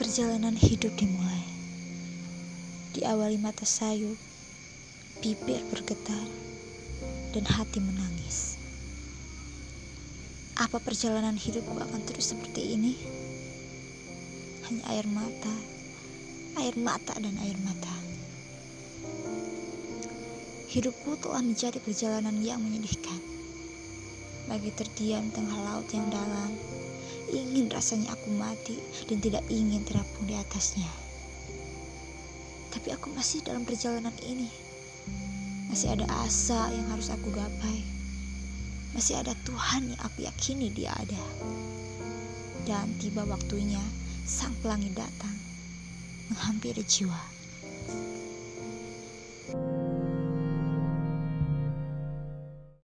Perjalanan hidup dimulai. Diawali mata sayu, bibir bergetar, dan hati menangis. Apa perjalanan hidupku akan terus seperti ini? Hanya air mata, air mata, dan air mata. Hidupku telah menjadi perjalanan yang menyedihkan. Bagi terdiam tengah laut yang dalam, rasanya aku mati dan tidak ingin terapung di atasnya. Tapi aku masih dalam perjalanan ini. Masih ada asa yang harus aku gapai. Masih ada Tuhan yang aku yakini dia ada. Dan tiba waktunya sang pelangi datang menghampiri jiwa.